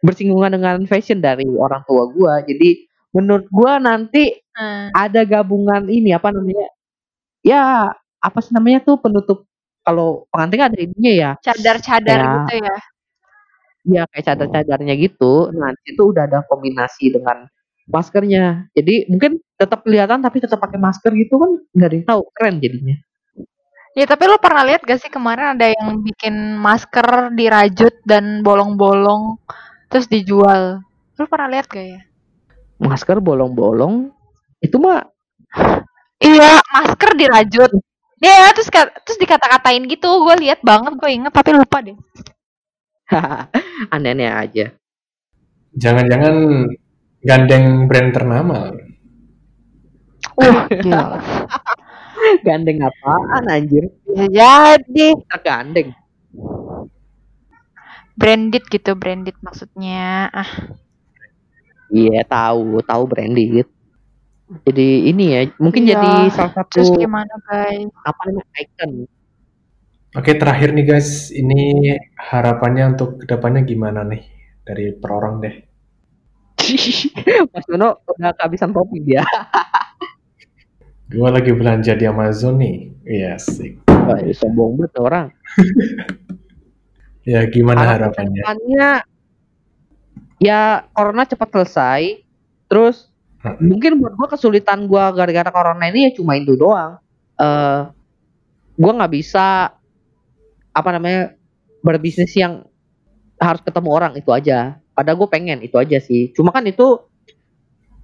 S1: bersinggungan dengan fashion dari orang tua gua. Jadi menurut gua nanti
S2: Hmm.
S1: ada gabungan ini apa namanya ya apa sih namanya tuh penutup kalau pengantin ada ininya ya
S2: cadar-cadar
S1: Ya.
S2: gitu ya
S1: ya kayak cadar-cadarnya gitu nah itu udah ada kombinasi dengan maskernya jadi mungkin tetap kelihatan tapi tetap pakai masker gitu kan nggak ada yang tahu keren jadinya
S2: ya tapi lo pernah lihat gak sih kemarin ada yang bikin masker dirajut dan bolong-bolong terus dijual lo pernah lihat gak ya
S1: masker bolong-bolong itu mah
S2: Iya, masker dirajut. Ya, terus ka- terus dikata-katain gitu. Gue lihat banget, gue inget tapi lupa deh.
S1: aneh-aneh aja
S3: Jangan-jangan gandeng brand ternama.
S2: Uh, gila.
S1: gandeng apaan anjir
S2: Bisa jadi
S1: tergandeng
S2: branded gitu, branded maksudnya. Ah,
S1: iya tahu tahu branded jadi ini ya mungkin
S2: Iya,
S1: jadi salah satu
S2: terus gimana guys?
S1: apa namanya icon
S3: Oke, terakhir nih guys, ini harapannya untuk ke depannya gimana nih dari per orang deh.
S1: Mas Dono udah kehabisan topi dia.
S3: Gue lagi belanja di Amazon nih. Iya sih.
S1: Wah, sombong banget orang.
S3: Ya gimana
S1: Harapan
S3: harapannya?
S1: Harapannya ya corona cepat selesai. Terus
S3: Hmm.
S1: mungkin buat gua kesulitan gua gara-gara corona ini ya cuma itu doang. Eh gua nggak bisa apa namanya berbisnis yang harus ketemu orang itu aja. Padahal gue pengen itu aja sih. Cuma kan itu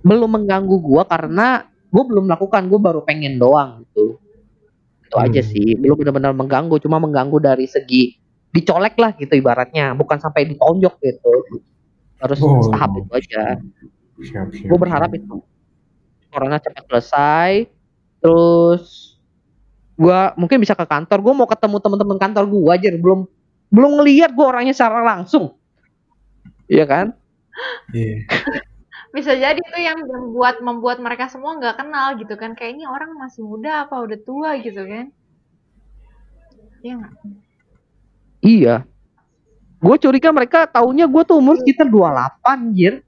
S1: belum mengganggu gua karena gue belum melakukan. Gue baru pengen doang gitu. Itu aja
S3: Hmm.
S1: sih. Belum benar-benar mengganggu. Cuma mengganggu dari segi dicolek lah gitu ibaratnya. Bukan sampai ditonjok gitu. Harus
S3: Oh.
S1: tahap itu aja.
S3: Siap, siap,
S1: Gue berharap
S3: siap.
S1: itu corona cepat selesai. Terus gua mungkin bisa ke kantor. Gue mau ketemu teman-teman kantor gue aja. Belum belum ngelihat gue orangnya secara langsung. Iya kan?
S3: Iya.
S2: Bisa jadi tuh yang membuat membuat mereka semua nggak kenal gitu kan. Kayak ini orang masih muda apa udah tua gitu kan. Iya nggak?
S1: Iya. Gue curiga mereka taunya gue tuh umur sekitar 28 anjir.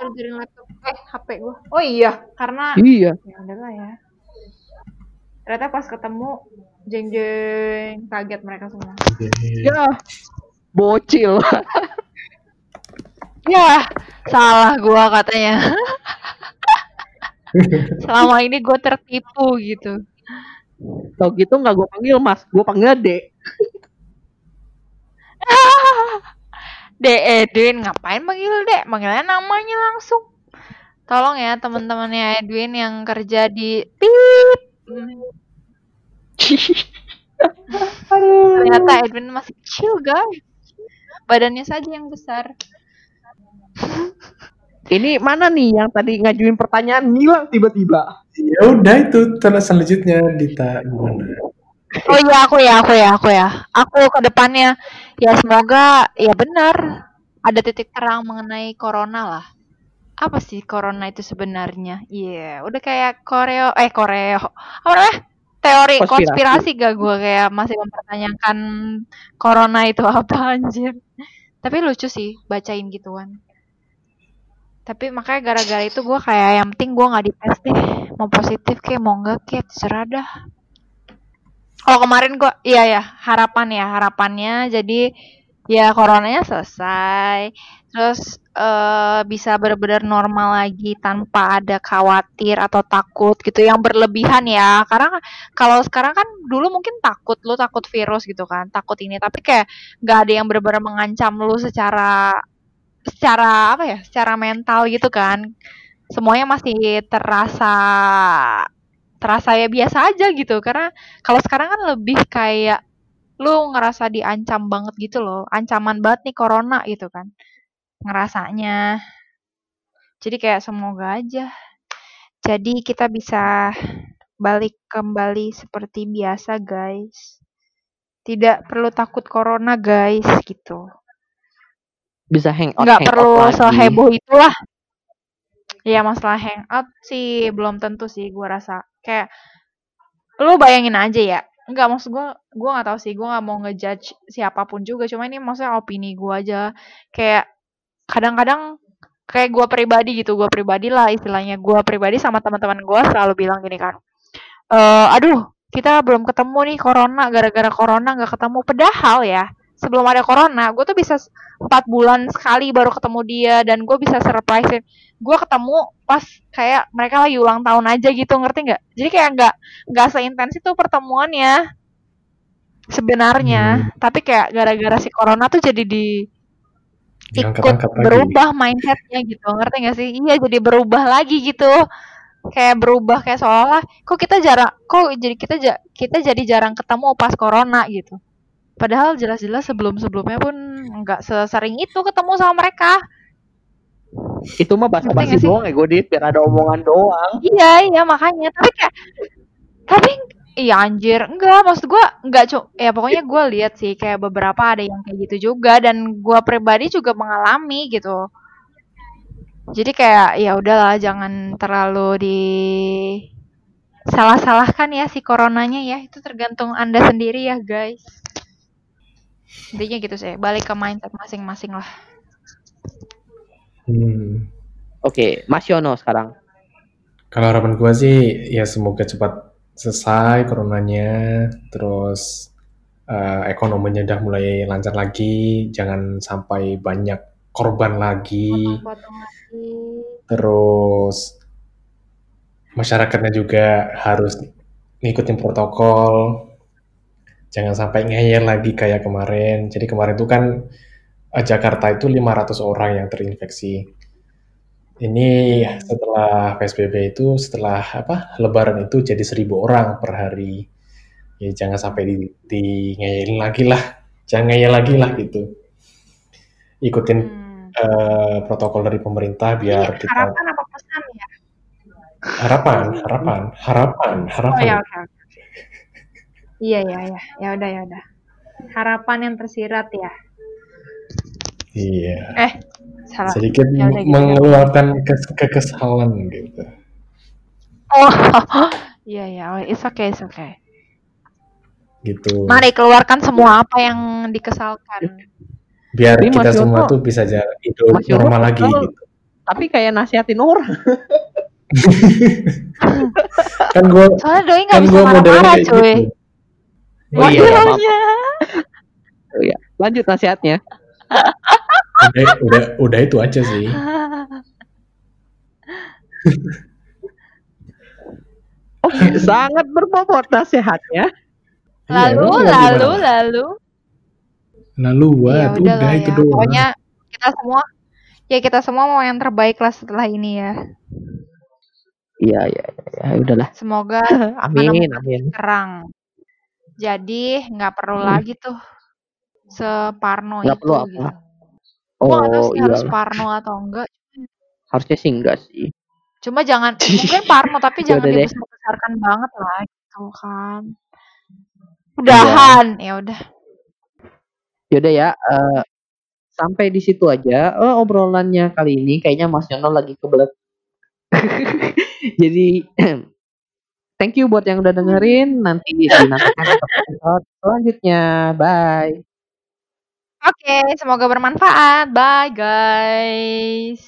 S2: Chargerin laptop. Eh, HP gue. Oh iya, karena
S1: Iya.
S2: ya udahlah ya. Ternyata pas ketemu jeng jeng kaget mereka semua.
S3: Iya.
S1: Ya. Bocil.
S2: Ya, Salah gua katanya. Selama ini gue tertipu gitu.
S1: Tau gitu nggak gue panggil mas, gue panggil dek.
S2: Dek Edwin ngapain panggil Dek? Manggilnya namanya langsung. Tolong ya teman-temannya Edwin yang kerja di tip. Ternyata Edwin masih kecil guys. Badannya saja yang besar.
S1: Ini mana nih yang tadi ngajuin pertanyaan ngilang tiba-tiba?
S3: Ya udah itu terus selanjutnya Dita gimana?
S2: Oh iya aku ya aku ya aku ya. Aku ke depannya ya semoga ya benar ada titik terang mengenai corona lah. Apa sih corona itu sebenarnya? Iya, udah kayak koreo eh koreo. Apa namanya? Teori
S1: Konspirasi.
S2: konspirasi gak gue kayak masih mempertanyakan corona itu apa anjir. Tapi lucu sih bacain gituan. Tapi makanya gara-gara itu gue kayak yang penting gue nggak dites deh. Mau positif kayak mau enggak kayak terserah dah. Kalau kemarin gua iya ya, harapan ya, harapannya jadi ya coronanya selesai. Terus eh bisa benar-benar normal lagi tanpa ada khawatir atau takut gitu yang berlebihan ya. Karena kalau sekarang kan dulu mungkin takut lu takut virus gitu kan, takut ini tapi kayak nggak ada yang benar-benar mengancam lu secara secara apa ya? Secara mental gitu kan. Semuanya masih terasa terasa ya biasa aja gitu. Karena kalau sekarang kan lebih kayak lu ngerasa diancam banget gitu loh. Ancaman banget nih corona gitu kan. Ngerasanya. Jadi kayak semoga aja. Jadi kita bisa balik kembali seperti biasa guys. Tidak perlu takut corona guys gitu
S1: Bisa hangout
S2: nggak
S1: hangout
S2: perlu
S1: lagi.
S2: seheboh itulah. Ya masalah hangout sih belum tentu sih gua rasa. Kayak lu bayangin aja ya. Nggak maksud gua gua nggak tahu sih. Gua nggak mau ngejudge siapa pun juga. Cuma ini maksudnya opini gua aja. Kayak kadang-kadang kayak gua pribadi gitu. Gua pribadi lah istilahnya. Gua pribadi sama teman-teman gua selalu bilang gini kan. Eh aduh kita belum ketemu nih corona. Gara-gara corona nggak ketemu. Padahal ya sebelum ada corona gue tuh bisa empat bulan sekali baru ketemu dia dan gue bisa surprisein. Gue ketemu pas kayak mereka lagi ulang tahun aja gitu ngerti nggak? Jadi kayak nggak nggak seintens itu pertemuannya sebenarnya. Tapi kayak gara-gara si corona tuh jadi di ikut
S3: lagi.
S2: berubah mindsetnya gitu ngerti gak sih? Iya jadi berubah lagi gitu. Kayak berubah kayak seolah kok kita jarang kok jadi kita kita jadi jarang ketemu pas corona gitu padahal jelas-jelas sebelum-sebelumnya pun nggak sesering itu ketemu sama mereka.
S1: Itu mah basa-basi doang ya Godit. Biar ada omongan doang.
S2: iya iya makanya. Tapi kayak tapi iya anjir. Enggak maksud gua enggak cuk ya pokoknya gua lihat sih kayak beberapa ada yang kayak gitu juga. Dan gua pribadi juga mengalami gitu. Jadi kayak ya udahlah jangan terlalu di salah-salahkan ya si coronanya ya. Itu tergantung anda sendiri ya guys intinya gitu sih. Balik ke mindset masing-masing lah.
S3: Hmm.
S1: Oke, Mas Yono sekarang.
S3: Kalau harapan gua sih ya semoga cepat selesai coronanya, terus eh, ekonominya udah mulai lancar lagi, jangan sampai banyak korban lagi,
S2: potong-potong lagi.
S3: Terus masyarakatnya juga harus ngikutin protokol, jangan sampai ngeyel lagi kayak kemarin. Jadi kemarin itu kan eh, Jakarta itu 500 orang yang terinfeksi. Ini setelah PSBB itu setelah apa Lebaran itu jadi 1000 orang per hari. Ya jangan sampai di, di ngeyelin lagi lah, jangan ngeyel lagi lah gitu. Ikutin
S2: Hmm.
S3: eh, protokol dari pemerintah
S2: Ini
S3: biar kita
S2: harapan apa pesan ya
S3: harapan, harapan, harapan,
S2: oh
S3: harapan.
S2: ya oke oke iya iya iya ya udah ya udah harapan yang tersirat ya
S3: Iya.
S2: eh salah
S3: Sedikit
S2: Ya udah gitu.
S3: mengeluarkan kes- kekesalan gitu.
S2: oh iya iya oh, it's okay it's okay
S3: Gitu.
S2: mari keluarkan semua apa yang dikesalkan
S3: Biar
S1: Tapi
S3: kita semua tuh bisa jalan hidup normal lagi gitu.
S1: Tapi kayak nasihatin orang.
S3: Kan gue
S2: soalnya doi nggak
S3: kan
S2: bisa marah-marah cuy
S3: gitu.
S1: Oh iya, maaf.
S2: Modelnya.
S1: Oh iya. Lanjut nasihatnya.
S3: udah, udah, udah itu aja sih.
S1: Oke, sangat berbobot nasihatnya.
S3: Iya,
S2: lalu,
S3: emang
S2: lalu,
S3: gimana?
S2: lalu.
S3: Lalu
S2: Ya
S3: what?
S2: udah
S3: Udah itu
S2: ya.
S3: doang.
S2: Pokoknya kita semua ya kita semua mau yang terbaik lah setelah ini ya.
S1: Iya, iya, iya, ya udahlah.
S2: Semoga
S1: Amin, amin.
S2: terang. Jadi nggak perlu
S1: Hmm.
S2: lagi tuh separno
S1: Nggak
S2: itu
S1: perlu apa?
S2: gitu. Gua tahu
S1: Oh,
S2: sih harus
S1: iyalah.
S2: parno atau enggak.
S1: Harusnya sih enggak sih.
S2: Cuma jangan mungkin parno tapi
S1: Ya
S2: jangan dibesar-besarkan banget lah gitu kan.
S1: Iya.
S2: Udahan, ya udah.
S1: Yaudah ya, eh, sampai di situ aja eh, obrolannya kali ini. Kayaknya Mas Yono lagi kebelet. Jadi thank you buat yang udah dengerin. Nanti dinantikan episode selanjutnya. Bye.
S2: Oke, semoga bermanfaat. Bye guys.